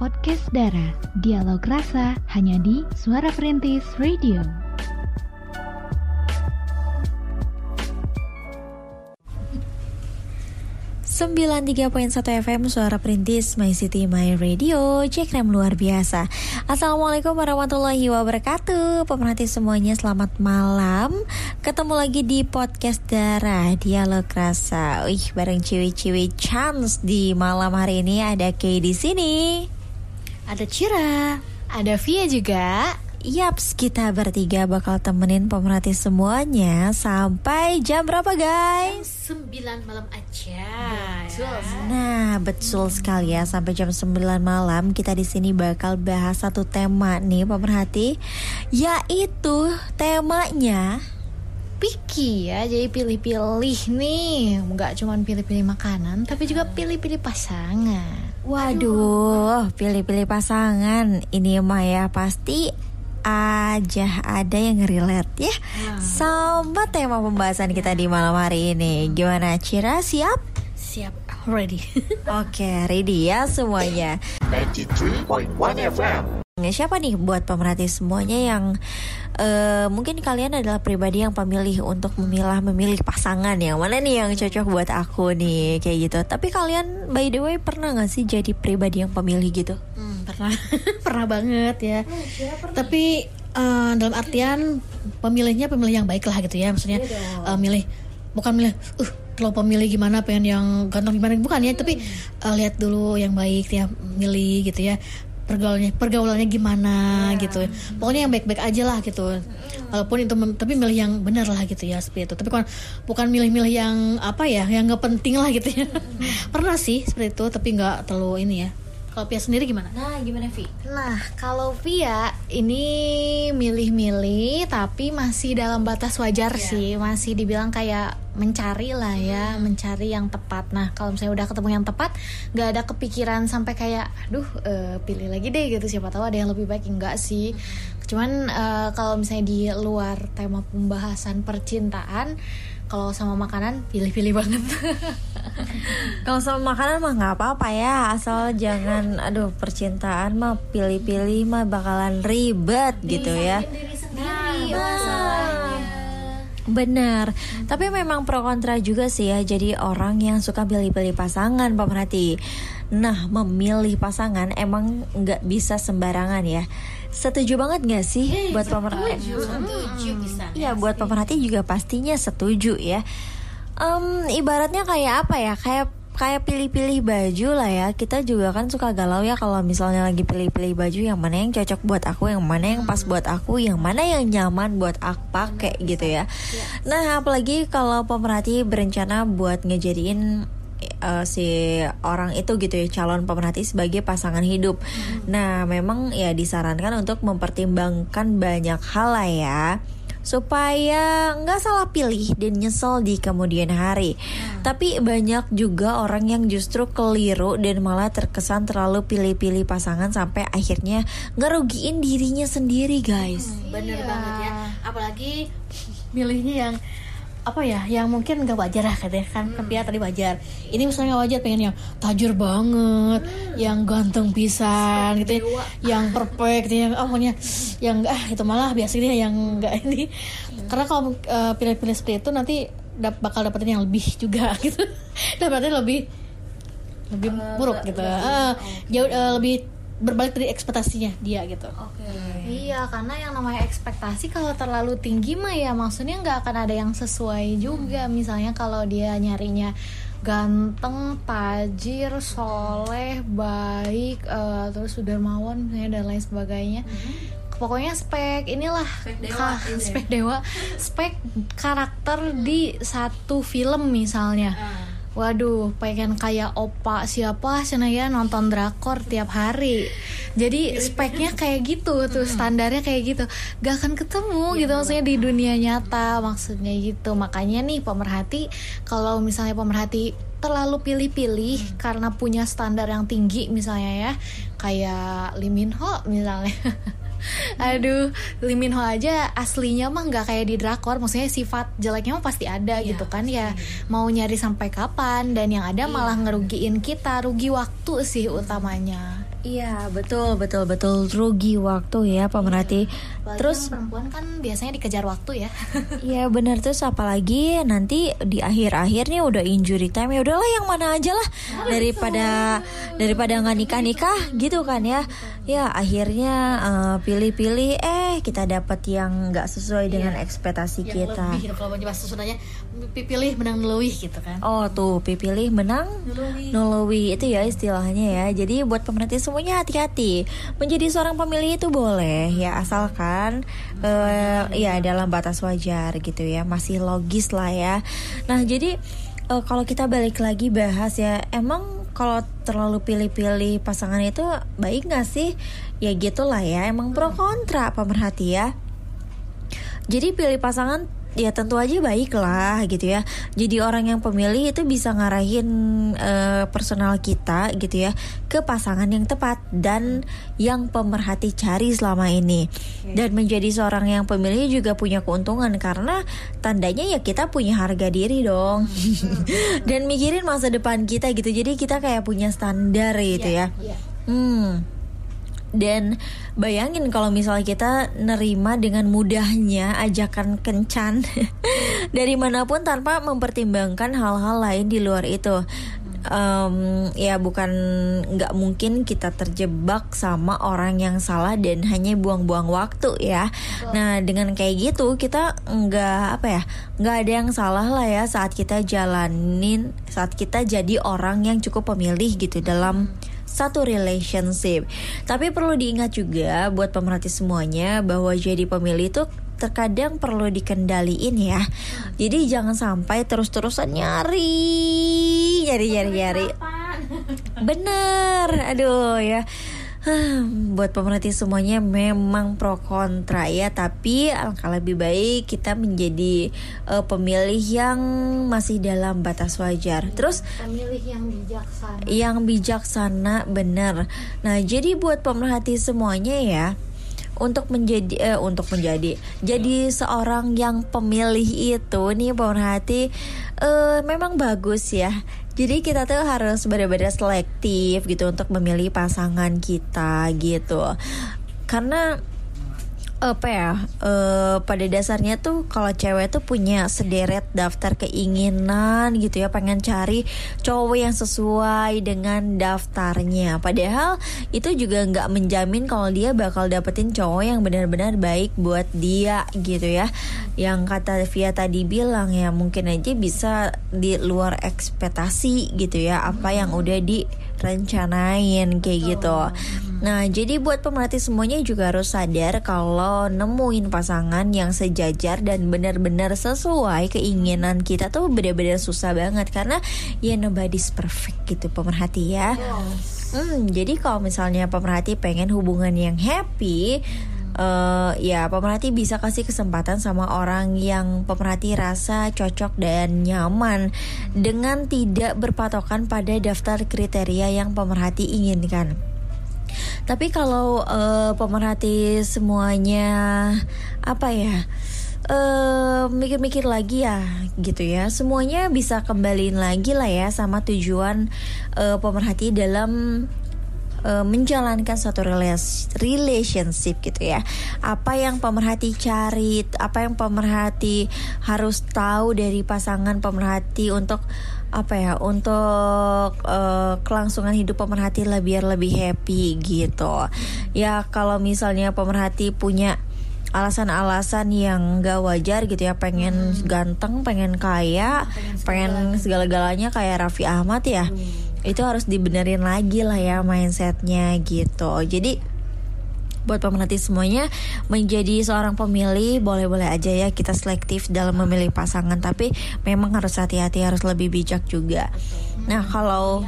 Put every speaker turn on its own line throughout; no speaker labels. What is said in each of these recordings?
podcast Dara. Dialog rasa hanya di Suara Perintis Radio.
Sembilan tiga poin satu FM Suara Perintis My City My Radio. Cek rem luar biasa. Assalamualaikum warahmatullahi wabarakatuh. Pemerhati semuanya selamat malam. Ketemu lagi di podcast Dara Dialog Rasa. Wih bareng ciwi-ciwi chance Di malam hari ini. Ada Kay di sini
Ada Cira, ada Via juga.
Yaps, kita bertiga bakal temenin pemerhati semuanya sampai jam berapa guys?
9 malam aja.
Nah, betul sekali ya sampai jam 9 malam kita di sini bakal bahas satu tema nih pemerhati yaitu temanya
Picky ya, jadi pilih-pilih nih. Nggak cuma pilih-pilih makanan, tapi juga pilih-pilih pasangan.
Waduh, pilih-pilih pasangan. Ini mah ya pasti aja ada yang relate ya sama tema pembahasan kita di malam hari ini. Gimana Cira siap?
Siap, ready.
Oke, ready ya semuanya.
93.1 FM.
Ya, Siapa nih buat pemerhati? Semuanya yang eh, mungkin kalian adalah pribadi yang pemilih untuk memilah memilih pasangan. Yang mana nih yang cocok buat aku nih? Kayak gitu. Tapi kalian by the way pernah nggak sih jadi pribadi yang pemilih gitu?
Hmm, pernah, pernah banget ya. Tapi eh, dalam artian pemilihnya pemilih yang baik lah gitu ya, maksudnya eh, milih bukan milih, uh kalau pemilih gimana pengen yang ganteng gimana. Bukan ya, tapi eh, lihat dulu yang baik ya, milih gitu ya pergaulannya pergaulannya gimana gitu. Pokoknya yang baik-baik aja lah gitu. Walaupun itu tapi milih yang benar lah gitu ya seperti itu. Tapi bukan bukan milih-milih yang apa ya yang nggak penting lah gitu ya. Pernah sih seperti itu tapi nggak terlalu ini ya kalau Pia sendiri gimana?
Nah, gimana Vi?
Nah, kalau Via ini milih-milih tapi masih dalam batas wajar sih, masih dibilang kayak mencari lah ya, mencari yang tepat. Nah, kalau misalnya udah ketemu yang tepat, nggak ada kepikiran sampai kayak, aduh, eh, pilih lagi deh gitu. Siapa tahu ada yang lebih baik enggak sih. Cuman eh, kalau misalnya di luar tema pembahasan percintaan, kalau sama makanan pilih-pilih banget.
Kalau sama makanan mah nggak apa-apa ya, asal jangan aduh percintaan mah pilih-pilih mah bakalan ribet gitu ya. Benar, tapi memang pro kontra juga sih ya. Jadi orang yang suka pilih-pilih pasangan, pemerhati. Nah, memilih pasangan emang nggak bisa sembarangan ya. Setuju banget nggak sih buat pemerhati?
Setuju.
Iya, buat pemerhati juga pastinya setuju ya. Em, ibaratnya kayak apa ya? Kayak kayak pilih-pilih baju lah ya. Kita juga kan suka galau ya kalau misalnya lagi pilih-pilih baju yang mana yang cocok buat aku, yang mana yang pas buat aku, yang mana yang nyaman buat aku pakai gitu ya. Nah, apalagi kalau pemerhati berencana buat ngejadiin eh, si orang itu gitu ya calon pemerhati sebagai pasangan hidup. Nah, memang ya disarankan untuk mempertimbangkan banyak hal lah ya supaya nggak salah pilih dan nyesel di kemudian hari. Tapi banyak juga orang yang justru keliru dan malah terkesan terlalu pilih-pilih pasangan sampai akhirnya ngerugiin dirinya sendiri, guys.
bener banget ya apalagi milihnya yang apa ya yang mungkin nggak wajar lah kan kan Pia tadi wajar. Ini misalnya nggak wajar pengen yang tajir banget yang ganteng pisan gitu ya. Yang perfect yang oh pokoknya yang ah itu malah biasa dia yang nggak ini. Karena kalau eh, pilih-pilih seperti itu nanti dap- bakal dapetin yang lebih juga gitu. Dapetnya lebih lebih buruk gitu. Ah, jauh eh, lebih berbalik dari ekspektasinya dia gitu. Iya, karena yang namanya ekspektasi kalau terlalu tinggi mah ya maksudnya nggak akan ada yang sesuai juga. Misalnya kalau dia nyarinya ganteng, tajir, soleh, baik, eh, terus dermawan misalnya dan lain sebagainya. Pokoknya spek inilah ka- spek dewa, spek karakter di satu film misalnya. Waduh, pengen kayak opa siapa sana ya nonton drakor tiap hari. Jadi speknya kayak gitu tuh standarnya kayak gitu. Gak akan ketemu gitu maksudnya di dunia nyata maksudnya gitu. Makanya nih pemerhati kalau misalnya pemerhati terlalu pilih-pilih karena punya standar yang tinggi misalnya ya kayak Lee Min Ho misalnya Aduh, Lee Min Ho aja aslinya mah nggak kayak di drakor, maksudnya sifat jeleknya mah pasti ada gitu kan ya. Mau nyari sampai kapan dan yang ada malah ngerugiin kita, rugi waktu sih utamanya.
Iya betul betul betul. Rugi waktu ya pemerhati.
Apalagi
Terus
perempuan kan biasanya dikejar waktu ya.
Iya benar terus apalagi nanti di akhir-akhir nih udah injury time. Ya udahlah yang mana aja lah. Daripada daripada nggak nikah nikah gitu kan ya. Ya akhirnya eh, pilih-pilih eh kita dapat yang nggak sesuai dengan ekspektasi
yang
kita.
lebih kalau pilih menang luwih gitu kan.
oh tuh pilih menang nolowi itu ya istilahnya ya. Jadi buat pemerhati semuanya hati-hati. Menjadi seorang pemilih itu boleh ya asalkan eh, ya dalam batas wajar gitu ya. Masih logis lah ya. Nah jadi eh, kalau kita balik lagi bahas ya emang kalau terlalu pilih-pilih pasangan itu baik nggak sih? Ya gitulah ya emang pro kontra pemerhati ya. Jadi pilih pasangan ya tentu aja baik lah gitu ya. Jadi orang yang pemilih itu bisa ngarahin eh, personal kita gitu ya ke pasangan yang tepat dan yang pemerhati cari selama ini. Dan menjadi seorang yang pemilih juga punya keuntungan karena tandanya ya kita punya harga diri dong. dan mikirin masa depan kita gitu. Jadi kita kayak punya standar gitu ya.
Iya.
Hmm. Dan bayangin kalau misalnya kita nerima dengan mudahnya ajakan kencan dari mana pun tanpa mempertimbangkan hal-hal lain di luar itu. Em, ya bukan nggak mungkin kita terjebak sama orang yang salah dan hanya buang-buang waktu ya. Nah dengan kayak gitu kita nggak apa ya nggak ada yang salah lah ya saat kita jalanin saat kita jadi orang yang cukup pemilih gitu dalam satu relationship. Tapi perlu diingat juga buat pemerhati semuanya bahwa jadi pemilih itu terkadang perlu dikendaliin ya. Jadi jangan sampai terus-terusan nyari, nyari, nyari, nyari. Bener, aduh ya. Hmm, buat pemerhati semuanya memang pro kontra ya, tapi alangkah lebih baik kita menjadi eh, pemilih yang masih dalam batas wajar. Terus
Pemilih yang bijaksana.
yang bijaksana benar. Nah, jadi buat pemerhati semuanya ya untuk menjadi eh, untuk menjadi jadi seorang yang pemilih itu nih pemerhati eh, memang bagus ya. Jadi kita tuh harus benar-benar selektif gitu untuk memilih pasangan kita gitu. Karena apa ya eh, pada dasarnya tuh kalau cewek tuh punya sederet daftar keinginan gitu ya pengen cari cowok yang sesuai dengan daftarnya. Padahal itu juga nggak menjamin kalau dia bakal dapetin cowok yang benar-benar baik buat dia gitu ya. Yang kata Via tadi bilang ya mungkin aja bisa di luar ekspektasi gitu ya apa yang udah direncanain kayak gitu Nah, jadi buat pemerhati semuanya juga harus sadar kalau nemuin pasangan yang sejajar dan benar-benar sesuai keinginan kita tuh benar-benar susah banget karena ya nobody's perfect gitu pemerhati ya. Hmm, jadi kalau misalnya pemerhati pengen hubungan yang happy, eh, ya pemerhati bisa kasih kesempatan sama orang yang pemerhati rasa cocok dan nyaman dengan tidak berpatokan pada daftar kriteria yang pemerhati inginkan. Tapi kalau eh, pemerhati semuanya apa ya? eh, mikir-mikir lagi ya gitu ya semuanya bisa kembaliin lagi lah ya sama tujuan eh, pemerhati dalam eh, menjalankan suatu relationship gitu ya apa yang pemerhati cari apa yang pemerhati harus tahu dari pasangan pemerhati untuk apa ya untuk eh, kelangsungan hidup pemerhati lah biar lebih happy gitu. Ya kalau misalnya pemerhati punya alasan-alasan yang gak wajar gitu ya pengen ganteng pengen kaya pengen segala-galanya kayak Raffi Ahmad ya itu harus dibenerin lagi lah ya mindsetnya gitu. Jadi buat pemerhati semuanya menjadi seorang pemilih boleh-boleh aja ya kita selektif dalam memilih pasangan. Tapi memang harus hati-hati harus lebih bijak juga. Nah kalau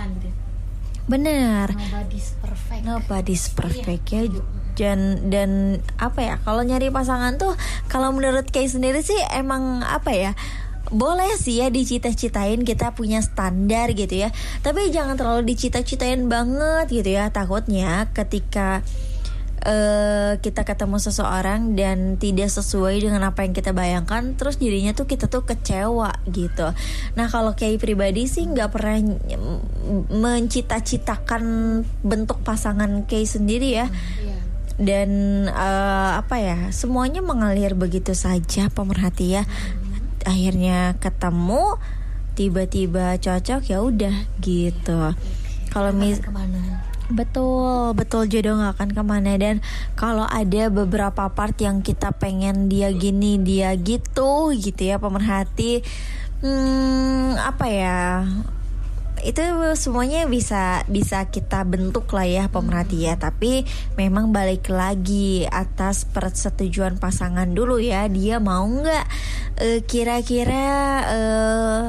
benar.
Nobody's perfect.
nobody's perfect ya. Dan dan apa ya kalau nyari pasangan tuh kalau menurut Kay sendiri sih emang apa ya boleh sih ya dicita-citain kita punya standar gitu ya. Tapi jangan terlalu dicita-citain banget gitu ya. Takutnya ketika eh, kita ketemu seseorang dan tidak sesuai dengan apa yang kita bayangkan terus jadinya tuh kita tuh kecewa gitu. Nah kalau kayak pribadi sih nggak pernah mencita-citakan bentuk pasangan kayak sendiri ya.
Iya.
dan eh, apa ya semuanya mengalir begitu saja pemerhati ya. Akhirnya ketemu tiba-tiba cocok ya udah gitu. Kalau mis
Ke mana?
Betul, betul. Jodoh nggak akan ke mana. Dan kalau ada beberapa part yang kita pengen dia gini dia gitu gitu ya pemerhati, hmm, apa ya itu semuanya bisa bisa kita bentuk lah ya pemerhati ya. Tapi memang balik lagi atas persetujuan pasangan dulu ya. Dia mau nggak eh, kira-kira eh,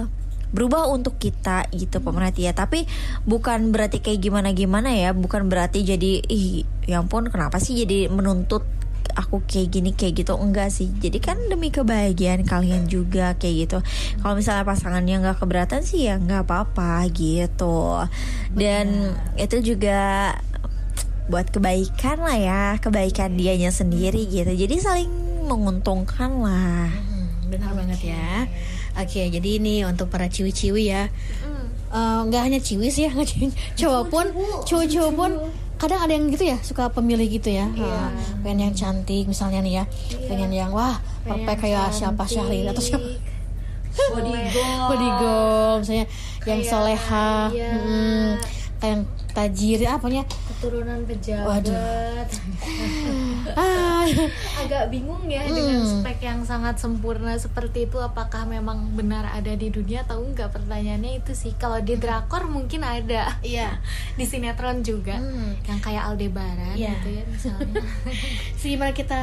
berubah untuk kita gitu pemerhati ya tapi bukan berarti kayak gimana gimana ya. Bukan berarti jadi ih ya ampun kenapa sih jadi menuntut aku kayak gini kayak gitu? Enggak sih. Jadi kan demi kebahagiaan kalian juga kayak gitu. Kalau misalnya pasangannya nggak keberatan sih ya nggak apa-apa gitu. Dan itu juga buat kebaikan lah ya kebaikan dianya sendiri gitu. Jadi saling menguntungkan lah.
Hmm, benar banget ya. Oke, jadi ini untuk para ciwi-ciwi ya. Eh, nggak hanya ciwi sih ya, cowok pun, cowok-cowok pun kadang ada yang gitu ya suka pemilih gitu ya. Eh, pengen yang cantik misalnya nih ya, pengen yang wah perfect kayak siapa Syahlin atau siapa? Bodygo misalnya yang soleha, hmm, kayak yang tajir apanya
keturunan pejabat.
Waduh. ah,
agak bingung ya dengan spek yang sangat sempurna seperti itu apakah memang benar ada di dunia atau enggak? Pertanyaannya itu sih kalau di drakor mungkin ada.
Iya.
Di sinetron juga.
Hmm.
yang kayak Aldebaran
Iya.
gitu ya misalnya.
Gimana kita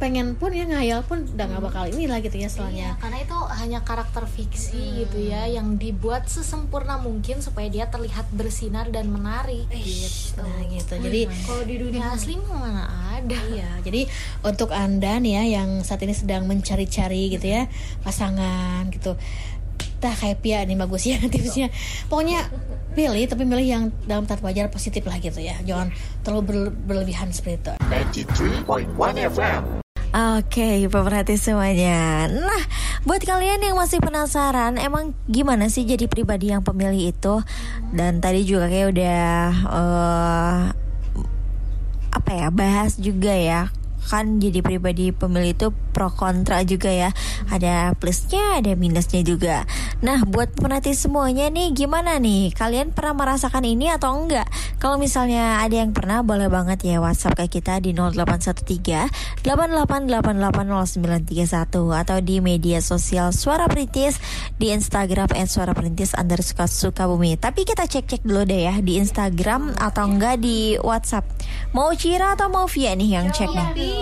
pengen pun ya ngayal pun udah nggak bakal inilah gitu ya soalnya
Iya, karena itu hanya karakter fiksi gitu ya yang dibuat sesempurna mungkin supaya dia terlihat bersinar dan menarik gitu.
nah gitu jadi
Kalau di dunia asli mah mana ada.
Iya, jadi untuk anda nih ya yang saat ini sedang mencari-cari gitu ya pasangan gitu, dah kayak Pia nih bagus ya tipsnya. Pokoknya pilih tapi milih yang dalam tata wajar positif lah gitu ya, jangan terlalu berle- berlebihan seperti itu.
93.1 FM.
Oke, pemerhati semuanya. Nah, buat kalian yang masih penasaran, emang gimana sih jadi pribadi yang pemilih itu? Dan tadi juga kayak udah eh, apa ya bahas juga ya kan jadi pribadi pemilih itu pro kontra juga ya. Ada plusnya ada minusnya juga. Nah buat pemerhati semuanya nih gimana nih? Kalian pernah merasakan ini atau enggak? Kalau misalnya ada yang pernah boleh banget ya WhatsApp ke kita di 0813 88880931 atau di media sosial Suara Perintis di Instagram Suara Perintis underscore Sukabumi. Tapi kita cek-cek dulu deh ya di Instagram atau enggak di WhatsApp. Mau Cira atau mau Via nih yang cek nih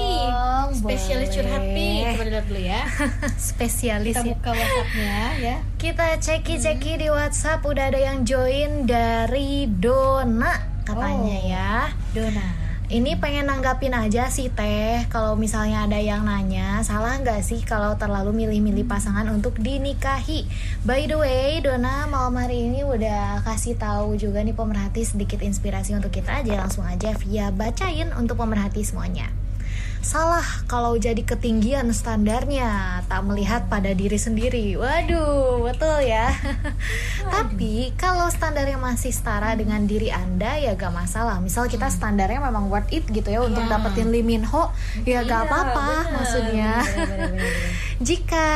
Spesialis curhat pi, coba dilihat dulu ya.
Spesialis
Kita
ya.
buka WhatsAppnya ya.
Kita ceki-ceki di WhatsApp udah ada yang join dari Dona katanya
Oh.
ya.
Dona.
Ini pengen nanggapin aja sih teh Kalau misalnya ada yang nanya Salah nggak sih kalau terlalu milih-milih pasangan untuk dinikahi By the way Dona malam hari ini udah kasih tahu juga nih pemerhati sedikit inspirasi untuk kita aja Langsung aja via bacain untuk pemerhati semuanya Salah kalau jadi ketinggian standarnya Tak melihat pada diri sendiri. Waduh betul ya. Tapi kalau standarnya masih setara dengan diri anda Ya gak masalah. Misal kita standarnya memang worth it gitu ya Untuk dapetin Lee Min Ho Ya gak apa-apa maksudnya. Jika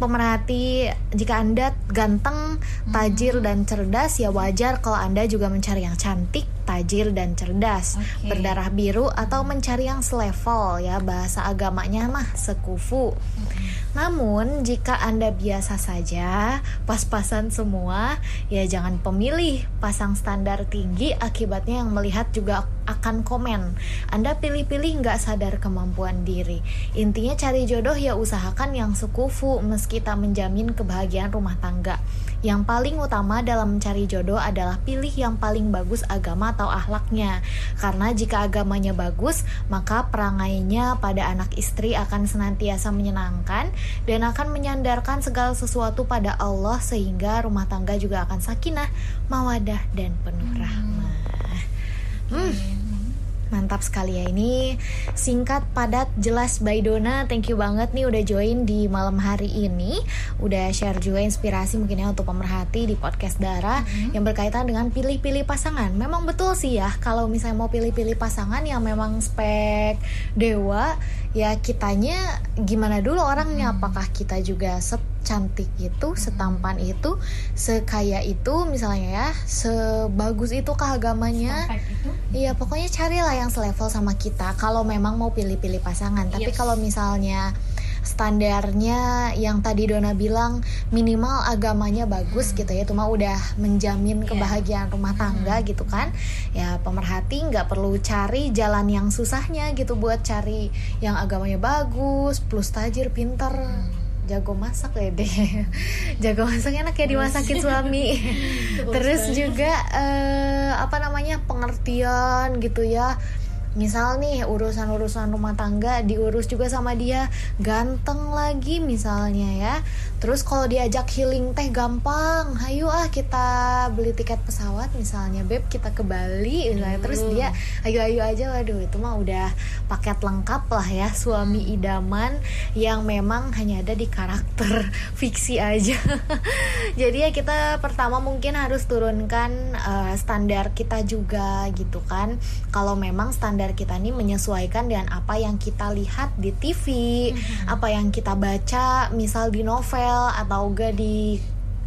pemerhati Jika anda ganteng, tajir dan cerdas Ya wajar kalau anda juga mencari yang cantik tajir dan cerdas, berdarah biru atau mencari yang selevel ya. Bahasa agamanya mah sekufu. Namun jika Anda biasa saja, pas-pasan semua, ya jangan pemilih pasang standar tinggi akibatnya yang melihat juga akan komen. Anda pilih-pilih nggak sadar kemampuan diri. Intinya cari jodoh ya usahakan yang sekufu meski tak menjamin kebahagiaan rumah tangga. Yang paling utama dalam mencari jodoh adalah pilih yang paling bagus agama atau akhlaknya. Karena jika agamanya bagus, maka perangainya pada anak istri akan senantiasa menyenangkan dan akan menyandarkan segala sesuatu pada Allah sehingga rumah tangga juga akan sakinah, mawadah dan penuh rahmah. Hmm. Mantap sekali ya ini singkat, padat, jelas by Dona. Thank you banget nih udah join di malam hari ini, udah share juga inspirasi mungkin ya untuk pemerhati di podcast Dara
Mm-hmm.
yang berkaitan dengan pilih-pilih pasangan. Memang betul sih ya kalau misalnya mau pilih-pilih pasangan yang memang spek dewa, ya kitanya gimana dulu orangnya?
Mm-hmm.
Apakah kita juga secantik itu, setampan itu, sekaya itu misalnya ya, sebagus itu agamanya? Iya pokoknya carilah yang selevel sama kita kalau memang mau pilih-pilih pasangan. Tapi
Yes.
kalau misalnya standarnya yang tadi Dona bilang minimal agamanya bagus gitu ya, cuma udah menjamin
Iya.
kebahagiaan rumah tangga gitu kan. Ya pemerhati nggak perlu cari jalan yang susahnya gitu buat cari yang agamanya bagus, plus tajir, pinter. Jago masak ya deh, jago masak enak ya dimasakin suami. Terus juga eh, apa namanya pengertian gitu ya. Misal nih urusan-urusan rumah tangga diurus juga sama dia ganteng lagi misalnya ya. Terus kalau diajak healing teh gampang. Ayo ah kita beli tiket pesawat misalnya beb kita ke Bali misalnya. Terus dia ayo-ayo aja waduh itu mah udah paket lengkap lah ya suami idaman yang memang hanya ada di karakter fiksi aja. Jadi ya kita pertama mungkin harus turunkan eh, standar kita juga gitu kan. Kalau memang standar kita ini menyesuaikan dengan apa yang kita lihat di TV, apa yang kita baca, misal di novel atau enggak di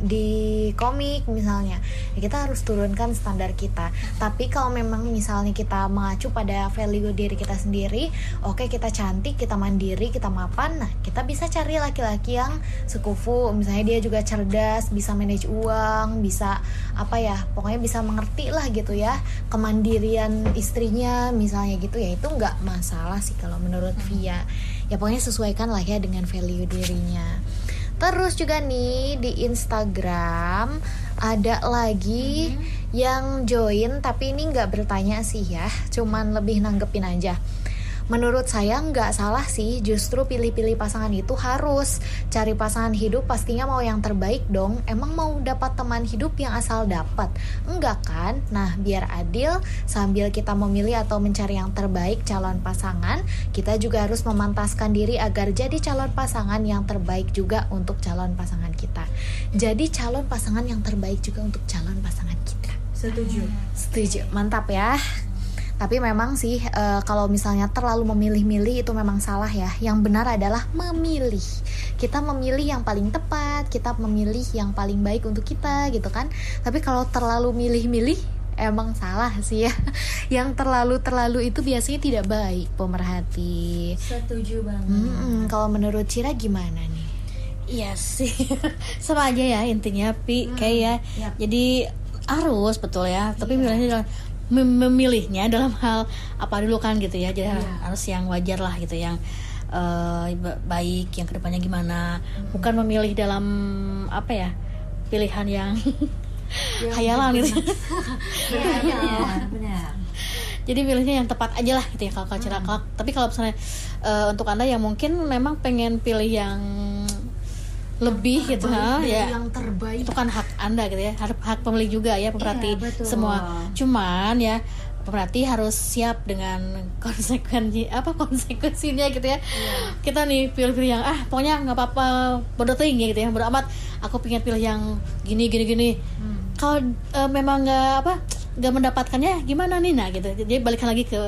di komik misalnya ya kita harus turunkan standar kita. Tapi kalau memang misalnya kita mengacu pada value diri kita sendiri oke kita cantik kita mandiri kita mapan nah kita bisa cari laki-laki yang sekufu. Misalnya dia juga cerdas bisa manage uang bisa apa ya pokoknya bisa mengerti lah gitu ya kemandirian istrinya misalnya gitu ya itu nggak masalah sih kalau menurut Via. Ya pokoknya sesuaikan lah ya dengan value dirinya Terus juga nih di Instagram ada lagi yang join tapi ini nggak bertanya sih ya, cuman lebih nanggepin aja. Menurut saya nggak salah sih, justru pilih-pilih pasangan itu harus cari pasangan hidup pastinya mau yang terbaik dong. Emang mau dapat teman hidup yang asal dapat? Enggak kan? Nah, biar adil sambil kita memilih atau mencari yang terbaik calon pasangan, kita juga harus memantaskan diri agar jadi calon pasangan yang terbaik juga untuk calon pasangan kita. Jadi calon pasangan yang terbaik juga untuk calon pasangan kita.
Setuju.
Setuju, mantap ya. Tapi memang sih eh, kalau misalnya terlalu memilih-milih itu memang salah ya. Yang benar adalah memilih. Kita memilih yang paling tepat, kita memilih yang paling baik untuk kita gitu kan. Tapi kalau terlalu milih-milih emang salah sih ya. Yang terlalu-terlalu itu biasanya tidak baik pemerhati.
Setuju banget.
Mm-mm, kalau menurut Cira gimana nih?
Iya sih sama aja ya intinya pi kayak ya
Yap.
jadi harus betul ya tapi milihnya dalam mem- memilihnya dalam hal apa dulu kan gitu ya. Jadi harus yang wajar lah gitu yang ba- baik yang ke depannya gimana. Bukan memilih dalam apa ya pilihan yang hayalan gitu.
Benar, benar.
jadi pilihnya yang tepat aja lah gitu ya kalau kalau kalau- tapi kalau misalnya eh, untuk anda yang mungkin memang pengen pilih yang lebih gitu ha, ya.
yang terbaik.
Itu kan hak anda gitu ya. Hak, hak pemilih juga ya pemerhati
Iya, betul.
semua. Cuman ya pemerhati harus siap dengan konsekuensi apa konsekuensinya gitu ya. Kita nih pilih-pilih yang ah pokoknya nggak apa-apa bodoh tinggi gitu ya. Bodoh amat. Aku pengen pilih yang gini gini gini. Kalau eh, memang nggak apa nggak mendapatkannya gimana nih nah gitu. Jadi balikan lagi ke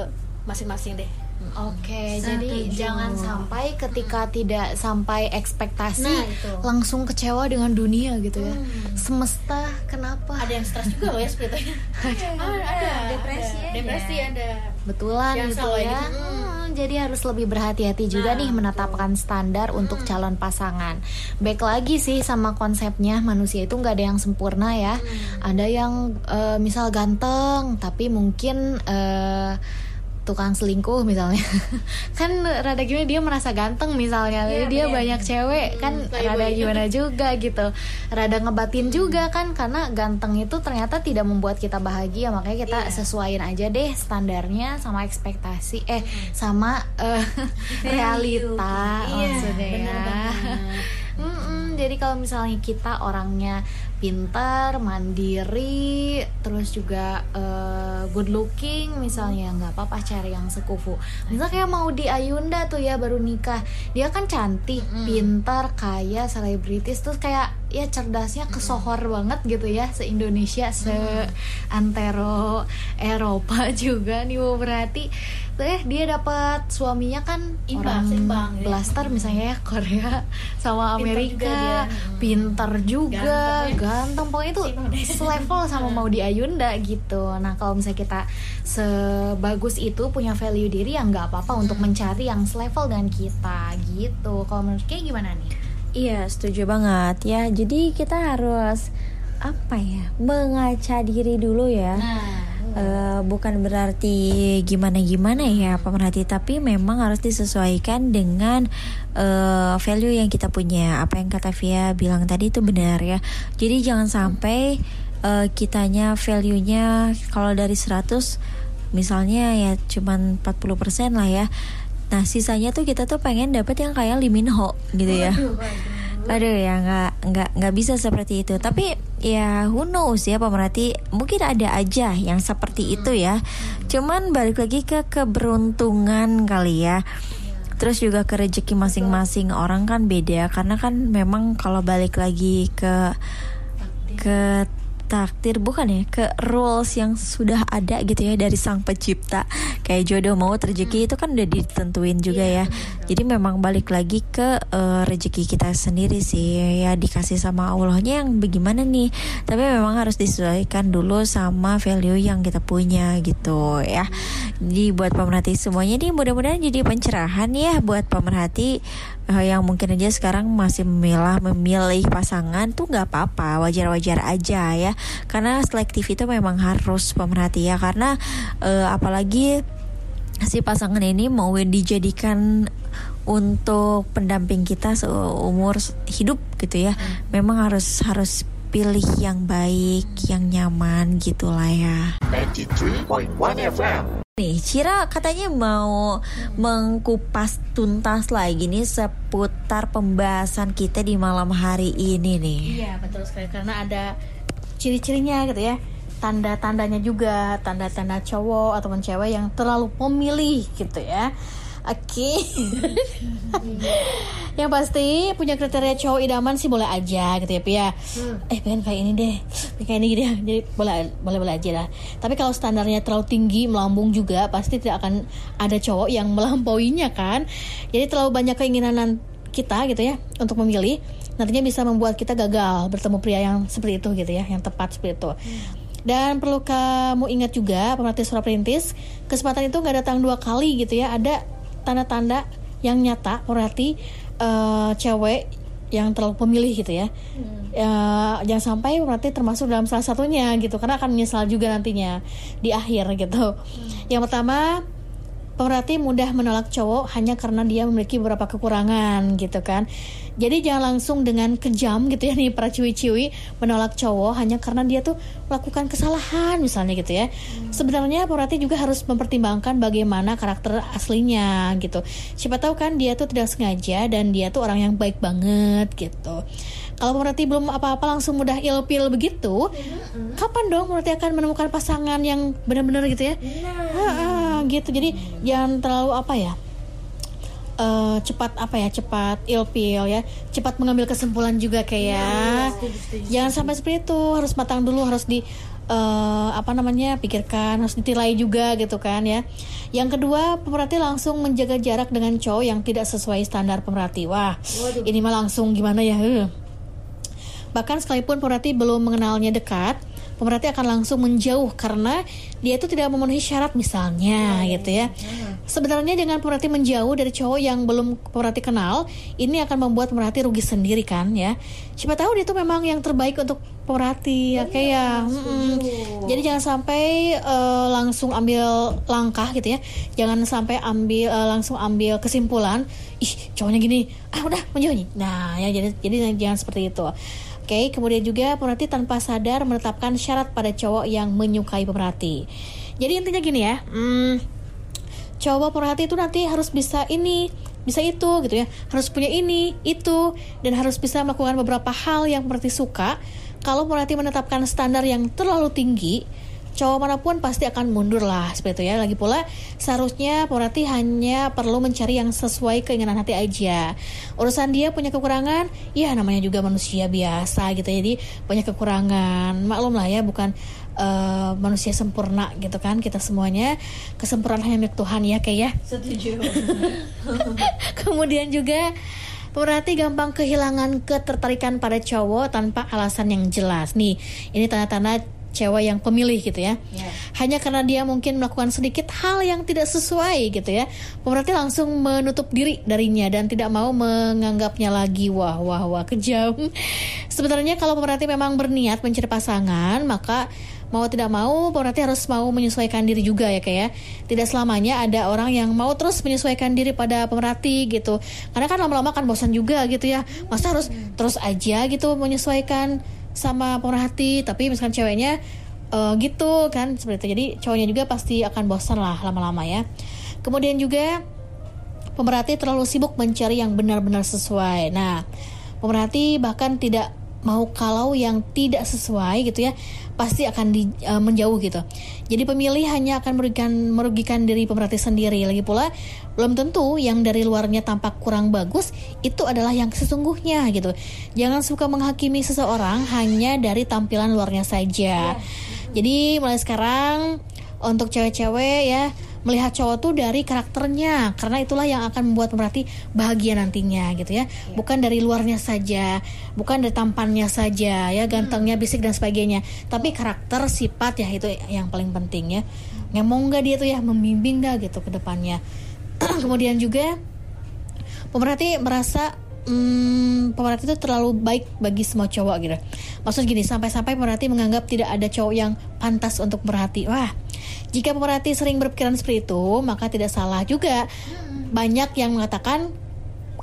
masing-masing deh
Oke, jadi jangan sampai ketika tidak sampai ekspektasi
Nah, itu.
langsung kecewa dengan dunia gitu ya. Semesta kenapa?
ada yang stres juga loh ya sebetulnya ada, ada
Depresi
ada.
ada.
depresi ada
Betulan
Yang
gitu ya.
gitu.
Hmm, jadi harus lebih berhati-hati juga
Nah,
nih menetapkan standar untuk calon pasangan. Baik lagi sih sama konsepnya manusia itu nggak ada yang sempurna ya. Ada yang eh, misal ganteng tapi mungkin eh, tukang selingkuh misalnya. Kan rada gimana dia merasa ganteng misalnya.
Iya,
dia
bener.
banyak cewek kan rada gimana juga gitu. Rada ngebatin juga kan karena ganteng itu ternyata tidak membuat kita bahagia. Makanya kita sesuaiin aja deh standarnya sama ekspektasi eh sama eh, realita
Iya,
maksudnya
bener
ya
banget.
Mm-mm, jadi kalau misalnya kita orangnya pintar, mandiri, terus juga eh, good looking, misalnya nggak apa-apa cari yang sekufu. Misal kayak mau di Ayunda tuh ya baru nikah, dia kan cantik, pintar, kaya, selebritis, terus kayak ya cerdasnya kesohor banget gitu ya se Indonesia, se antero Eropa juga nih Bu. Berarti eh dia dapat suaminya kan
Imbang,
orang
seimbang, ya.
blaster misalnya ya Korea sama
Pintar juga
Amerika
dia.
pintar juga
Ganteng. ya.
ganteng. Pokoknya itu selevel sama mau di Ayunda gitu. Nah kalau misalnya kita sebagus itu punya value diri ya nggak apa-apa untuk mencari yang selevel dengan kita gitu. Kalau menurut kayak gimana nih
Iya, setuju banget ya. Jadi kita harus apa ya? Mengaca diri dulu ya.
Nah,
Eh, bukan berarti gimana-gimana ya pemerhati, tapi memang harus disesuaikan dengan eh, value yang kita punya. Apa yang kata Via bilang tadi itu benar ya. Jadi jangan sampai eh, kitanya value-nya kalau dari 100 misalnya ya cuman 40% lah ya. Nah, sisanya tuh kita tuh pengen dapet yang kayak Lee Min Ho gitu ya. Aduh ya nggak nggak nggak bisa seperti itu. Tapi ya who knows ya pemerhati mungkin ada aja yang seperti itu ya. Cuman balik lagi ke keberuntungan kali ya. Terus juga ke rezeki masing-masing orang kan beda karena kan memang kalau balik lagi ke ke takdir bukan ya ke rules yang sudah ada gitu ya dari sang pencipta. Kayak jodoh mau rezeki itu kan udah ditentuin juga ya. Jadi memang balik lagi ke eh, rezeki kita sendiri sih. Ya dikasih sama Allahnya yang bagaimana nih? Tapi memang harus disesuaikan dulu sama value yang kita punya gitu ya. Jadi buat pemerhati semuanya nih mudah-mudahan jadi pencerahan ya buat pemerhati eh, yang mungkin aja sekarang masih memilah memilih pasangan tuh nggak apa-apa wajar-wajar aja ya. Karena selektif itu memang harus pemerhati ya karena eh, apalagi si pasangan ini mau dijadikan untuk pendamping kita seumur hidup gitu ya. Memang harus harus pilih yang baik yang nyaman gitulah ya.
93.1 FM.
Nih, Cira katanya mau mengkupas tuntas lagi nih seputar pembahasan kita di malam hari ini nih.
Iya betul sekali. Karena ada ciri-cirinya gitu ya. Tanda-tandanya juga tanda-tanda cowok ataupun cewek yang terlalu pemilih gitu ya Oke. Yang pasti punya kriteria cowok idaman sih boleh aja gitu ya Pia Eh pengen kayak ini deh. Pengen Kayak ini deh Jadi boleh boleh boleh aja lah. Tapi kalau standarnya terlalu tinggi melambung juga Pasti tidak akan ada cowok yang melampauinya kan? Jadi terlalu banyak keinginan kita gitu ya Untuk memilih Nantinya bisa membuat kita gagal bertemu pria yang seperti itu gitu ya Yang tepat seperti itu. Dan perlu kamu ingat juga pemerhati suara perintis kesempatan itu nggak datang dua kali gitu ya. Ada tanda-tanda yang nyata berarti eh, cewek yang terlalu pemilih gitu ya. Ya, jangan sampai berarti termasuk dalam salah satunya gitu karena akan menyesal juga nantinya di akhir gitu. Yang pertama pemerhati mudah menolak cowok hanya karena dia memiliki beberapa kekurangan gitu kan. Jadi jangan langsung dengan kejam gitu ya nih para ciwi-ciwi menolak cowok hanya karena dia tuh melakukan kesalahan misalnya gitu ya. Sebenarnya pemerhati juga harus mempertimbangkan bagaimana karakter aslinya gitu. Siapa tahu kan dia tuh tidak sengaja dan dia tuh orang yang baik banget gitu. Kalau pemerhati belum apa-apa langsung mudah ilpil begitu kapan dong pemerhati akan menemukan pasangan yang benar-benar gitu ya gitu. Jadi jangan terlalu apa ya eh, cepat apa ya cepat ilpil ya. Cepat mengambil kesimpulan juga kayak jangan sampai seperti itu. Harus matang dulu harus di eh, apa namanya pikirkan harus ditilai juga gitu kan ya. Yang kedua pemerhati langsung menjaga jarak dengan cowok yang tidak sesuai standar pemerhati. Wah ini mah langsung gimana ya. Bahkan sekalipun pemerhati belum mengenalnya dekat, pemerhati akan langsung menjauh karena dia itu tidak memenuhi syarat misalnya gitu ya. Sebenarnya dengan pemerhati menjauh dari cowok yang belum pemerhati kenal, ini akan membuat pemerhati rugi sendiri kan ya. Siapa tahu dia itu memang yang terbaik untuk pemerhati ya kayak Jadi jangan sampai eh, langsung ambil langkah gitu ya. Jangan sampai ambil eh, langsung ambil kesimpulan, ih cowoknya gini, ah udah menjauh nih. Nah, ya jadi jadi jangan seperti itu. Oke, kemudian juga pemerhati tanpa sadar menetapkan syarat pada cowok yang menyukai pemerhati. Jadi intinya gini ya, hmm, cowok pemerhati itu nanti harus bisa ini bisa itu gitu ya harus punya ini itu dan harus bisa melakukan beberapa hal yang Pemerhati suka kalau Pemerhati menetapkan standar yang terlalu tinggi cowok mana pun pasti akan mundur lah seperti itu ya. Lagi pula seharusnya pemerhati hanya perlu mencari yang sesuai keinginan hati aja. Urusan dia punya kekurangan, ya namanya juga manusia biasa gitu. Jadi banyak kekurangan. Maklum lah ya, bukan uh, manusia sempurna gitu kan kita semuanya kesempurnaan hanya milik Tuhan ya kayak ya.
Setuju.
Kemudian juga Pemerhati gampang kehilangan ketertarikan pada cowok tanpa alasan yang jelas. Nih, ini tanda-tanda cewek yang pemilih gitu ya. Yeah. Hanya karena dia mungkin melakukan sedikit hal yang tidak sesuai gitu ya. Pemerhati langsung menutup diri darinya dan tidak mau menganggapnya lagi wah wah wah kejam. Sebenarnya kalau pemerhati memang berniat mencari pasangan, maka mau tidak mau pemerhati harus mau menyesuaikan diri juga ya kayak ya. tidak selamanya ada orang yang mau terus menyesuaikan diri pada pemerhati gitu karena kan lama-lama kan bosan juga gitu ya masa harus terus aja gitu menyesuaikan sama pemerhati tapi misalkan ceweknya uh, gitu kan seperti itu. Jadi cowoknya juga pasti akan bosan lah lama-lama ya. Kemudian juga pemerhati terlalu sibuk mencari yang benar-benar sesuai. Nah pemerhati bahkan tidak mau kalau yang tidak sesuai gitu ya pasti akan di, uh, menjauh gitu. Jadi pemilih hanya akan merugikan merugikan diri pemerhati sendiri. Lagi pula belum tentu yang dari luarnya tampak kurang bagus itu adalah yang sesungguhnya gitu. Jangan suka menghakimi seseorang hanya dari tampilan luarnya saja. Jadi mulai sekarang untuk cewek-cewek ya melihat cowok tuh dari karakternya karena itulah yang akan membuat pemerhati bahagia nantinya gitu ya yeah. bukan dari luarnya saja bukan dari tampannya saja ya gantengnya hmm. bisik dan sebagainya tapi karakter sifat ya itu yang paling penting ya ngemong gak dia tuh ya membimbing gak gitu ke depannya kemudian juga pemerhati merasa hmm, pemerhati itu terlalu baik bagi semua cowok gitu. Maksud gini, sampai-sampai pemerhati menganggap tidak ada cowok yang pantas untuk berhati. Wah, jika pemerhati sering berpikiran seperti itu, maka tidak salah juga. Banyak yang mengatakan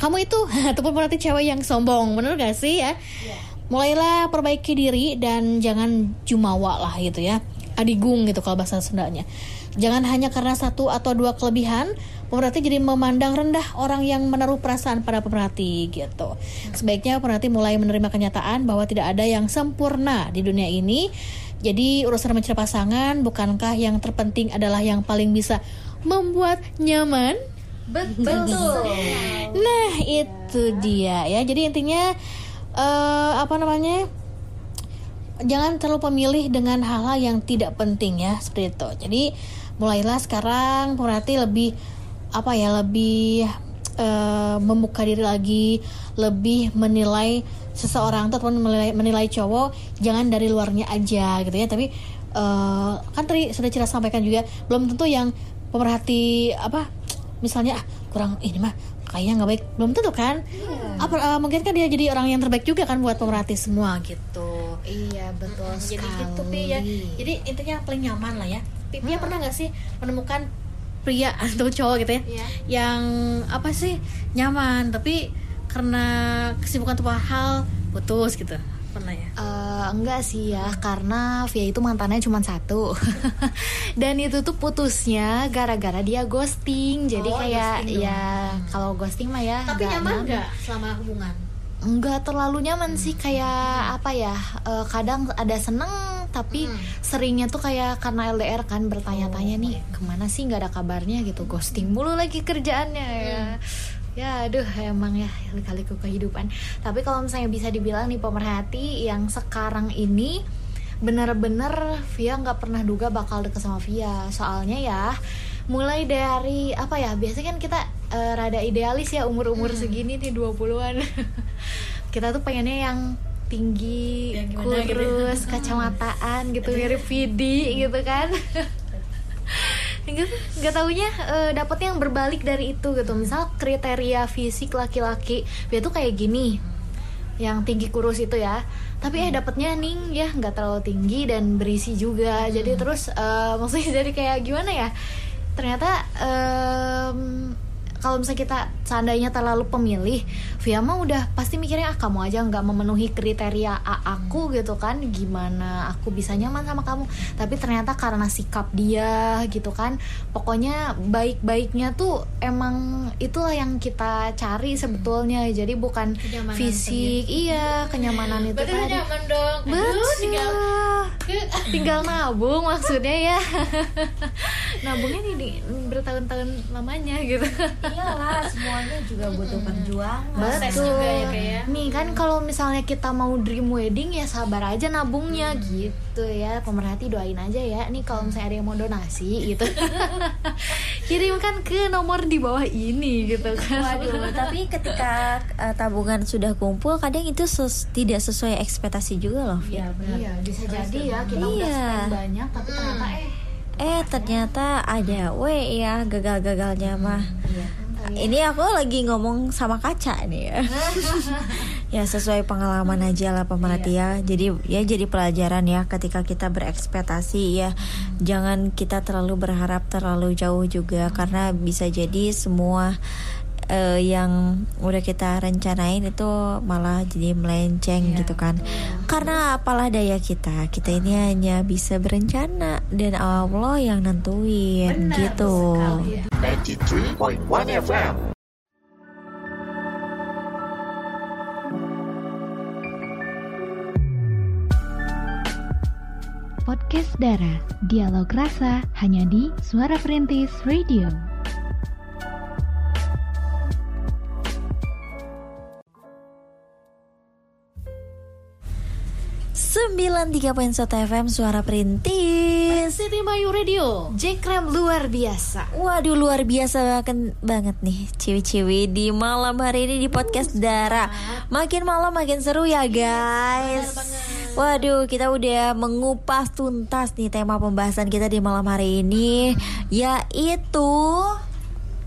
kamu itu ataupun pemerhati cewek yang sombong, benar gak sih ya? Iya. Mulailah perbaiki diri dan jangan jumawa lah gitu ya. Adigung gitu kalau bahasa Sundanya. Jangan hanya karena satu atau dua kelebihan, pemerhati jadi memandang rendah orang yang menaruh perasaan pada pemerhati gitu. Sebaiknya pemerhati mulai menerima kenyataan bahwa tidak ada yang sempurna di dunia ini. Jadi urusan mencari pasangan bukankah yang terpenting adalah yang paling bisa membuat nyaman?
Betul.
Nah, itu dia ya. Jadi intinya uh, apa namanya? Jangan terlalu pemilih dengan hal-hal yang tidak penting ya, seperti itu. Jadi mulailah sekarang pemerhati lebih apa ya lebih uh, membuka diri lagi lebih menilai seseorang tuh ataupun menilai, menilai cowok jangan dari luarnya aja gitu ya. Tapi uh, kan tadi sudah cerita sampaikan juga belum tentu yang pemerhati apa misalnya ah, kurang ini mah kayaknya nggak baik. Belum tentu kan? Yeah. apa uh, mungkin kan dia jadi orang yang terbaik juga kan buat pemerhati semua gitu.
Iya betul hmm,
sekali. jadi gitu pi ya. Jadi intinya paling nyaman lah ya. Pipia hmm. pernah nggak sih menemukan pria atau cowok gitu ya yeah. yang apa sih nyaman tapi karena kesibukan tuh hal putus gitu pernah ya?
Uh, enggak sih ya, karena Via itu mantannya cuma satu, dan itu tuh putusnya gara-gara dia ghosting. Jadi oh, kayak ghosting ya kalau ghosting mah ya.
Tapi nyaman nggak selama hubungan?
Enggak terlalu nyaman sih, kayak apa ya? Uh, kadang ada seneng tapi hmm. seringnya tuh kayak karena LDR kan bertanya-tanya nih ke mana sih nggak ada kabarnya gitu ghosting mulu lagi kerjaannya ya. hmm. ya ya aduh emang ya kali-kali kehidupan tapi kalau misalnya bisa dibilang nih pemerhati yang sekarang ini bener-bener Via nggak pernah duga bakal deket sama Via soalnya ya mulai dari apa ya biasanya kan kita uh, rada idealis ya umur-umur hmm. segini nih 20-an kita tuh pengennya yang tinggi, yang kurus, gitu? kacamataan gitu mirip Vidi gitu kan. nggak taunya uh, dapetnya yang berbalik dari itu gitu. Misal kriteria fisik laki-laki dia tuh kayak gini. Yang tinggi kurus itu ya. Tapi eh dapetnya ning ya nggak terlalu tinggi dan berisi juga. Hmm. jadi terus uh, maksudnya jadi kayak gimana ya? Ternyata um, kalau misalnya kita seandainya terlalu pemilih Via mah udah pasti mikirnya ah kamu aja nggak memenuhi kriteria A aku gitu kan. Gimana aku bisa nyaman sama kamu? Tapi ternyata karena sikap dia gitu kan pokoknya baik-baiknya tuh emang itulah yang kita cari sebetulnya. Jadi bukan
Kenyamanan
fisik iya kenyamanan itu
Berarti
tadi.
nyaman dong. Aduh, tinggal
tinggal nabung maksudnya ya. Nabungnya nih di bertahun-tahun lamanya gitu
Iyalah, semuanya juga butuh perjuangan.
Betul
juga ya, Kak, ya.
nih kan kalau misalnya kita mau dream wedding ya sabar aja nabungnya gitu ya pemerhati doain aja ya nih kalau misalnya ada yang mau donasi gitu kirimkan ke nomor di bawah ini gitu kan
Waduh, tapi ketika eh, tabungan sudah kumpul, kadang itu ses- tidak sesuai ekspektasi juga loh. Via.
iya bisa jadi ya kita udah
Iya.
spend banyak tapi ternyata eh
Eh ternyata ada we ya gagal-gagalnya mah. Ini aku lagi ngomong sama kaca nih ya. ya sesuai pengalaman aja lah pemerhati ya. Jadi ya jadi pelajaran ya ketika kita berekspektasi ya. Jangan kita terlalu berharap terlalu jauh juga karena bisa jadi semua eh, yang udah kita rencanain itu malah jadi melenceng gitu kan. Karena apalah daya kita, kita ini hanya bisa berencana dan Allah yang nentuin gitu.
93.1 FM.
Podcast Dara, dialog rasa hanya di Suara Perintis Radio.
Sembilan tiga FM Suara Perintis.
City Bayu Radio.
Jekrem luar biasa.
Waduh luar biasa banget, banget nih Ciwi-ciwi di malam hari ini di podcast Dara. Makin malam makin seru ya guys. Waduh kita udah mengupas tuntas nih tema pembahasan kita di malam hari ini Yaitu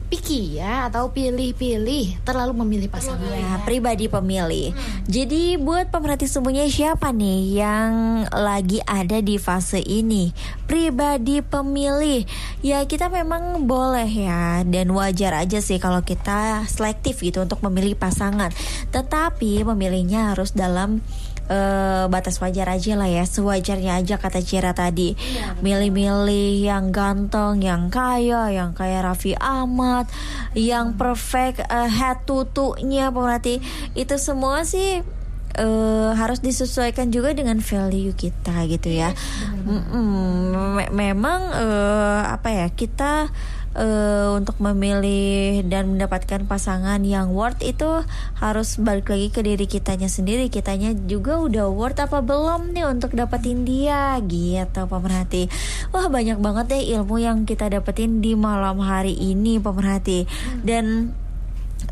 picky ya atau pilih-pilih terlalu memilih pasangan
Ya, pribadi pemilih. Jadi buat pemerhati semuanya siapa nih yang lagi ada di fase ini? Pribadi pemilih. Ya, kita memang boleh ya dan wajar aja sih kalau kita selektif gitu untuk memilih pasangan. Tetapi memilihnya harus dalam eh, batas wajar aja lah ya sewajarnya aja kata Cira tadi. Milih-milih yang ganteng yang kaya yang kayak Raffi Ahmad yang perfect eh, head tutunya pemerhati. Itu semua sih eh, harus disesuaikan juga dengan value kita gitu ya. Me- memang eh, apa ya kita eh, untuk memilih dan mendapatkan pasangan yang worth itu harus balik lagi ke diri kitanya sendiri. Kitanya juga udah worth apa belum nih untuk dapetin dia? Gitu pemerhati. Wah banyak banget deh ilmu yang kita dapetin di malam hari ini pemerhati. Dan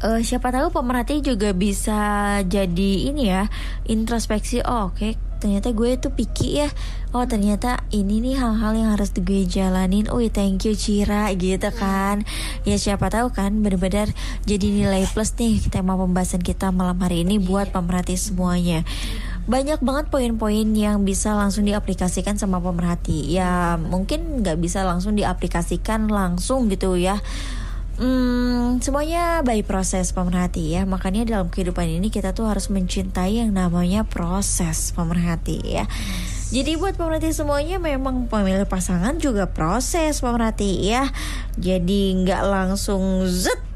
eh, siapa tahu pemerhati juga bisa jadi ini ya introspeksi oh, oke ternyata gue tuh picky ya. Oh ternyata ini nih hal-hal yang harus gue jalanin. Oh thank you Cira gitu kan. Ya siapa tahu kan benar-benar jadi nilai plus nih tema pembahasan kita malam hari ini buat pemerhati semuanya. Banyak banget poin-poin yang bisa langsung diaplikasikan sama pemerhati. Ya mungkin nggak bisa langsung diaplikasikan langsung gitu ya Hmm, semuanya by proses pemerhati ya. Makanya dalam kehidupan ini kita tuh harus mencintai yang namanya proses pemerhati ya. Jadi buat pemerhati semuanya memang pemilih pasangan juga proses pemerhati ya. Jadi nggak langsung zet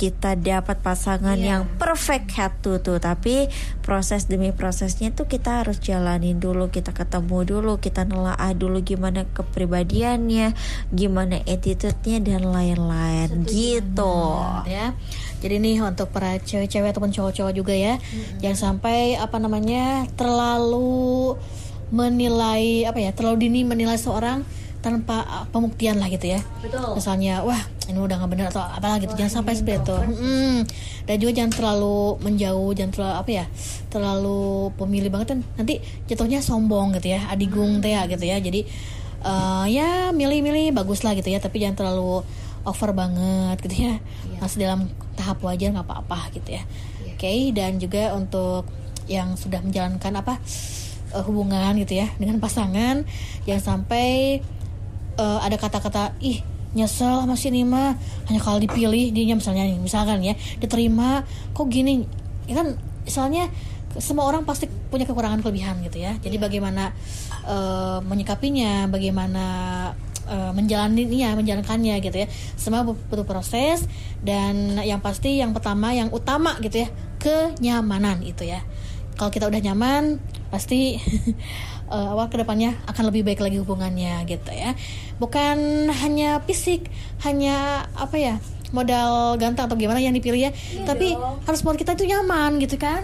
kita dapat pasangan yang perfect head to toe. Tapi proses demi prosesnya tuh kita harus jalanin dulu kita ketemu dulu kita nelaah dulu gimana kepribadiannya gimana attitude-nya dan lain-lain. Gitu.
ya. Jadi nih untuk para cewek-cewek ataupun cowok-cowok juga ya, jangan sampai apa namanya terlalu menilai apa ya, terlalu dini menilai seorang tanpa uh, pembuktian lah gitu ya.
Betul.
Misalnya, wah ini udah nggak bener atau apalah gitu, jangan sampai seperti itu. Mm-mm. Dan juga jangan terlalu menjauh, jangan terlalu apa ya, terlalu pemilih banget kan nanti jatuhnya sombong gitu ya, adigung teh ya gitu ya. Jadi eh, ya milih-milih bagus lah gitu ya, tapi jangan terlalu over banget gitu ya. Masih dalam tahap wajar nggak apa-apa gitu ya. Oke, dan juga untuk yang sudah menjalankan apa eh, hubungan gitu ya dengan pasangan, jangan sampai eh, ada kata-kata ih nyesel masih ini mah hanya kalau dipilih dia misalnya nih misalkan ya diterima kok gini? Ya kan misalnya semua orang pasti punya kekurangan kelebihan gitu ya. Jadi bagaimana eh, menyikapinya bagaimana eh, menjalaninya menjalankannya gitu ya. Semua butuh proses dan yang pasti yang pertama yang utama gitu ya kenyamanan itu ya. Kalau kita udah nyaman pasti eh, awal ke depannya akan lebih baik lagi hubungannya gitu ya. Bukan hanya fisik hanya apa ya modal ganteng atau gimana yang dipilih ya. Tapi harus buat kita itu nyaman gitu kan.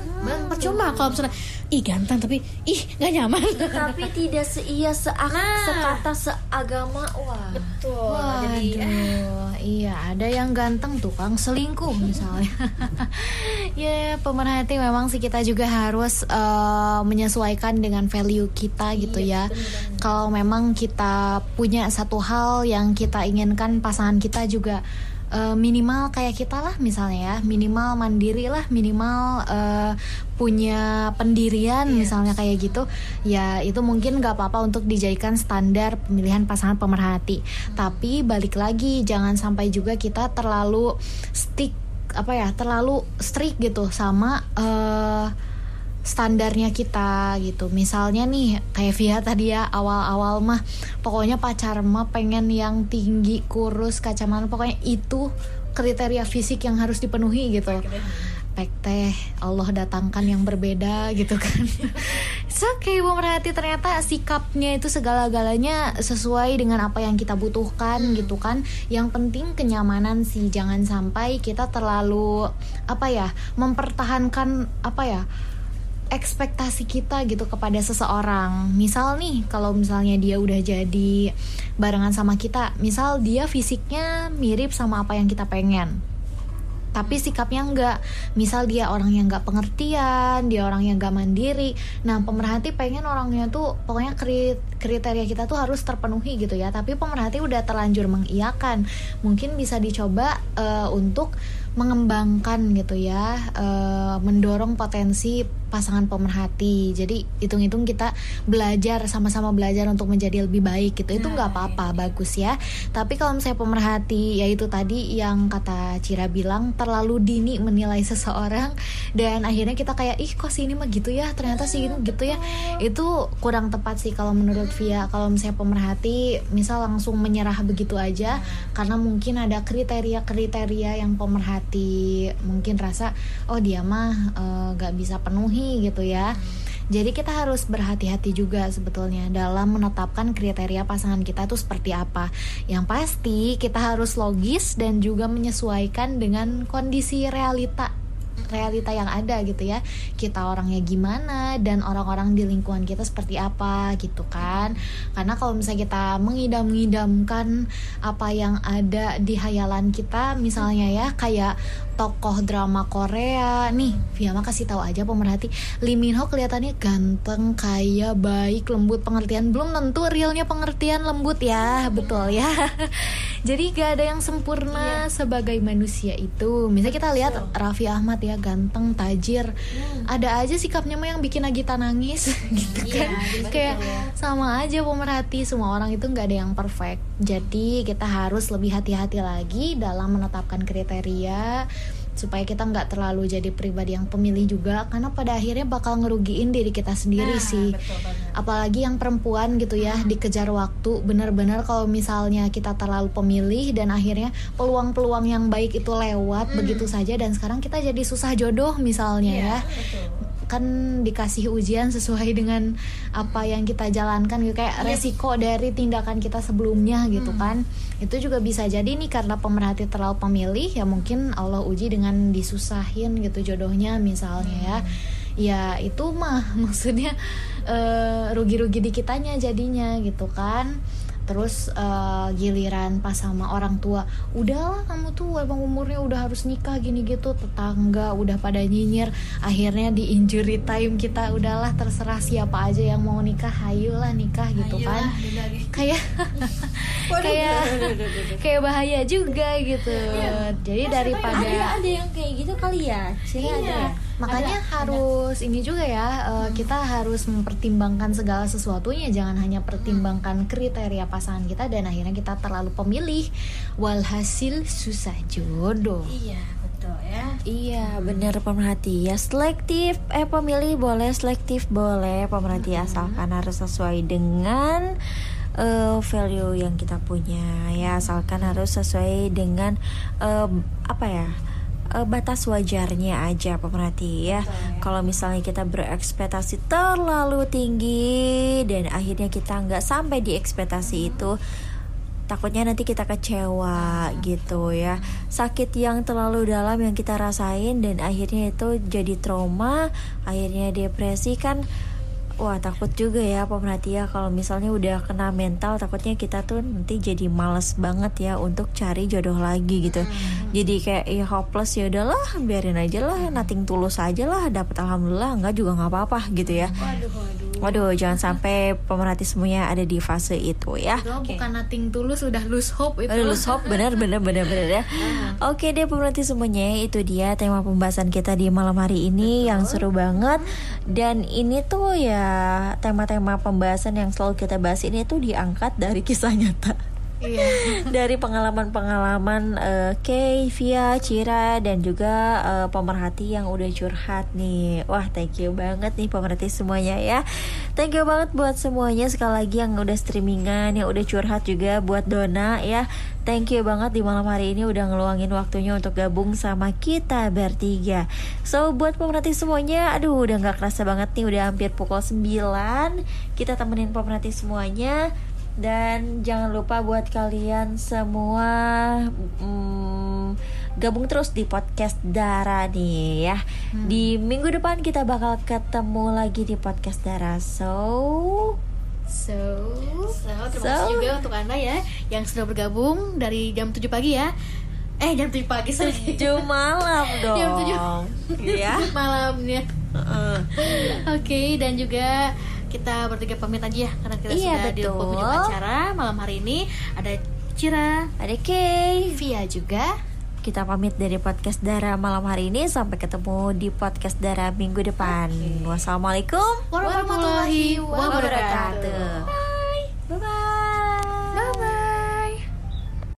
Percuma kalau misalnya ih ganteng tapi ih nggak nyaman.
Tapi tidak seia seak sekata seagama. Wah.
Wah, jadi
Aduh, iya ada yang ganteng tukang selingkuh misalnya. ya pemerhati memang sih kita juga harus eh, menyesuaikan dengan value kita gitu ya. Kalau memang kita punya satu hal yang kita inginkan pasangan kita juga eh, minimal kayak kita lah misalnya ya, minimal mandiri lah, minimal eh, punya pendirian misalnya kayak gitu, ya itu mungkin nggak apa-apa untuk dijadikan standar pemilihan pasangan pemerhati. Tapi balik lagi jangan sampai juga kita terlalu stick apa ya, terlalu strict gitu sama eh standarnya kita gitu. Misalnya nih kayak Via tadi ya awal-awal mah pokoknya pacar mah pengen yang tinggi, kurus, kacamata pokoknya itu kriteria fisik yang harus dipenuhi gitu. Pek teh Allah datangkan yang berbeda gitu kan. It's okay pemerhati ternyata sikapnya itu segala-galanya sesuai dengan apa yang kita butuhkan gitu kan. Yang penting kenyamanan sih jangan sampai kita terlalu apa ya mempertahankan apa ya ekspektasi kita gitu kepada seseorang. Misal nih, kalau misalnya dia udah jadi barengan sama kita, misal dia fisiknya mirip sama apa yang kita pengen. Tapi sikapnya enggak Misal dia orang yang enggak pengertian Dia orang yang enggak mandiri Nah pemerhati pengen orangnya tuh Pokoknya kri- kriteria kita tuh harus terpenuhi gitu ya Tapi pemerhati udah terlanjur mengiyakan Mungkin bisa dicoba eh, untuk mengembangkan gitu ya eh, Mendorong potensi pasangan pemerhati. Jadi hitung-hitung kita belajar Sama-sama belajar untuk menjadi lebih baik gitu. Itu nggak apa-apa bagus ya. Tapi kalau misalnya pemerhati Yaitu tadi yang kata Cira bilang Terlalu dini menilai seseorang Dan akhirnya kita kayak Ih kok sini mah gitu ya? Ternyata sih gitu, gitu ya. Itu kurang tepat sih kalau menurut Via. Kalau misalnya pemerhati Misal langsung menyerah begitu aja Karena mungkin ada kriteria-kriteria yang pemerhati Mungkin rasa Oh dia mah eh, nggak bisa penuhi gitu ya. Jadi kita harus berhati-hati juga sebetulnya dalam menetapkan kriteria pasangan kita tuh seperti apa. Yang pasti kita harus logis dan juga menyesuaikan dengan kondisi realita realita yang ada gitu ya. Kita orangnya gimana dan orang-orang di lingkungan kita seperti apa gitu kan. Karena kalau misalnya kita mengidam-ngidamkan apa yang ada di hayalan kita misalnya ya kayak tokoh drama Korea. Nih Via mah kasih tahu aja pemerhati. Lee Min Ho kelihatannya ganteng kaya baik lembut. Pengertian belum tentu realnya pengertian lembut ya. Betul ya. Jadi gak ada yang sempurna sebagai manusia itu. Misalnya kita lihat Raffi Ahmad ya ganteng tajir. Ada aja sikapnya mah yang bikin Agita nangis gitu kan. kayak sama aja pemerhati. Semua orang itu nggak ada yang perfect. Jadi kita harus lebih hati-hati lagi dalam menetapkan kriteria supaya kita nggak terlalu jadi pribadi yang pemilih juga karena pada akhirnya bakal ngerugiin diri kita sendiri sih. apalagi yang perempuan gitu ya dikejar waktu. Bener-bener kalau misalnya kita terlalu pemilih dan akhirnya peluang-peluang yang baik itu lewat begitu saja dan sekarang kita jadi susah jodoh misalnya ya kan dikasih ujian sesuai dengan apa yang kita jalankan gitu. Kayak resiko dari tindakan kita sebelumnya gitu kan. Itu juga bisa jadi nih karena pemerhati terlalu pemilih ya mungkin Allah uji dengan disusahin gitu jodohnya misalnya ya. Ya itu mah maksudnya eh, rugi-rugi di kitanya jadinya gitu kan terus eh, giliran pas sama orang tua udahlah kamu tuh emang umurnya udah harus nikah gini gitu tetangga udah pada nyinyir akhirnya di injury time kita udahlah terserah siapa aja yang mau nikah hayulah nikah gitu kan. kayak kayak kayak bahaya juga gitu. Jadi daripada
ada ada yang kayak gitu kali ya? Sini ada ya
Makanya
Ada-
harus ini juga ya, eh, kita harus mempertimbangkan segala sesuatunya, jangan hanya pertimbangkan kriteria pasangan kita dan akhirnya kita terlalu pemilih, walhasil susah jodoh.
Iya, betul ya.
Iya bener pemerhati. Ya selektif eh pemilih boleh selektif boleh pemerhati. Asalkan harus sesuai dengan eh, value yang kita punya. Ya asalkan harus sesuai dengan eh, apa ya eh, batas wajarnya aja pemerhati ya. Kalau misalnya kita berekspektasi terlalu tinggi dan akhirnya kita nggak sampai di ekspektasi itu takutnya nanti kita kecewa gitu ya. Sakit yang terlalu dalam yang kita rasain dan akhirnya itu jadi trauma akhirnya depresi kan wah takut juga ya pemerhati ya kalau misalnya udah kena mental takutnya kita tuh nanti jadi males banget ya untuk cari jodoh lagi gitu. Jadi kayak ya hopeless ya udahlah biarin aja lah nating tulus aja lah dapat alhamdulillah enggak juga nggak apa-apa gitu ya.
Waduh, waduh.
Waduh, jangan sampai pemerhati semuanya ada di fase itu ya.
Itu bukan nothing tulus, udah lose hope itu.
Aduh, lose hope bener bener bener bener ya. Oke deh pemerhati semuanya itu dia tema pembahasan kita di malam hari ini yang seru banget dan ini tuh ya tema-tema pembahasan yang selalu kita bahas ini tuh diangkat dari kisah nyata.
Iya.
dari pengalaman-pengalaman eh, Kay, Via, Cira dan juga eh, pemerhati yang udah curhat nih. Wah, thank you banget nih pemerhati semuanya ya. Thank you banget buat semuanya sekali lagi yang udah streamingan, yang udah curhat juga buat Dona ya. Thank you banget di malam hari ini udah ngeluangin waktunya untuk gabung sama kita bertiga. So buat pemerhati semuanya, aduh udah nggak kerasa banget nih udah hampir pukul 9 Kita temenin pemerhati semuanya dan jangan lupa buat kalian semua mm, gabung terus di podcast Dara nih ya. Di minggu depan kita bakal ketemu lagi di podcast Dara. So,
So, so terima
So.
kasih juga untuk Anda ya yang sudah bergabung dari jam 7 pagi ya. Eh, jam 7 pagi sorry.
7 malam dong.
Jam
Iya.
Malamnya.
Heeh.
Oke, dan juga kita bertiga pamit aja ya karena kita
Iya,
sudah di penghujung acara malam hari ini ada Cira,
Ada Kay.
Via juga.
Kita pamit dari podcast Dara malam hari ini sampai ketemu di podcast Dara minggu depan. Wassalamualaikum
warahmatullahi wabarakatuh.
Bye bye.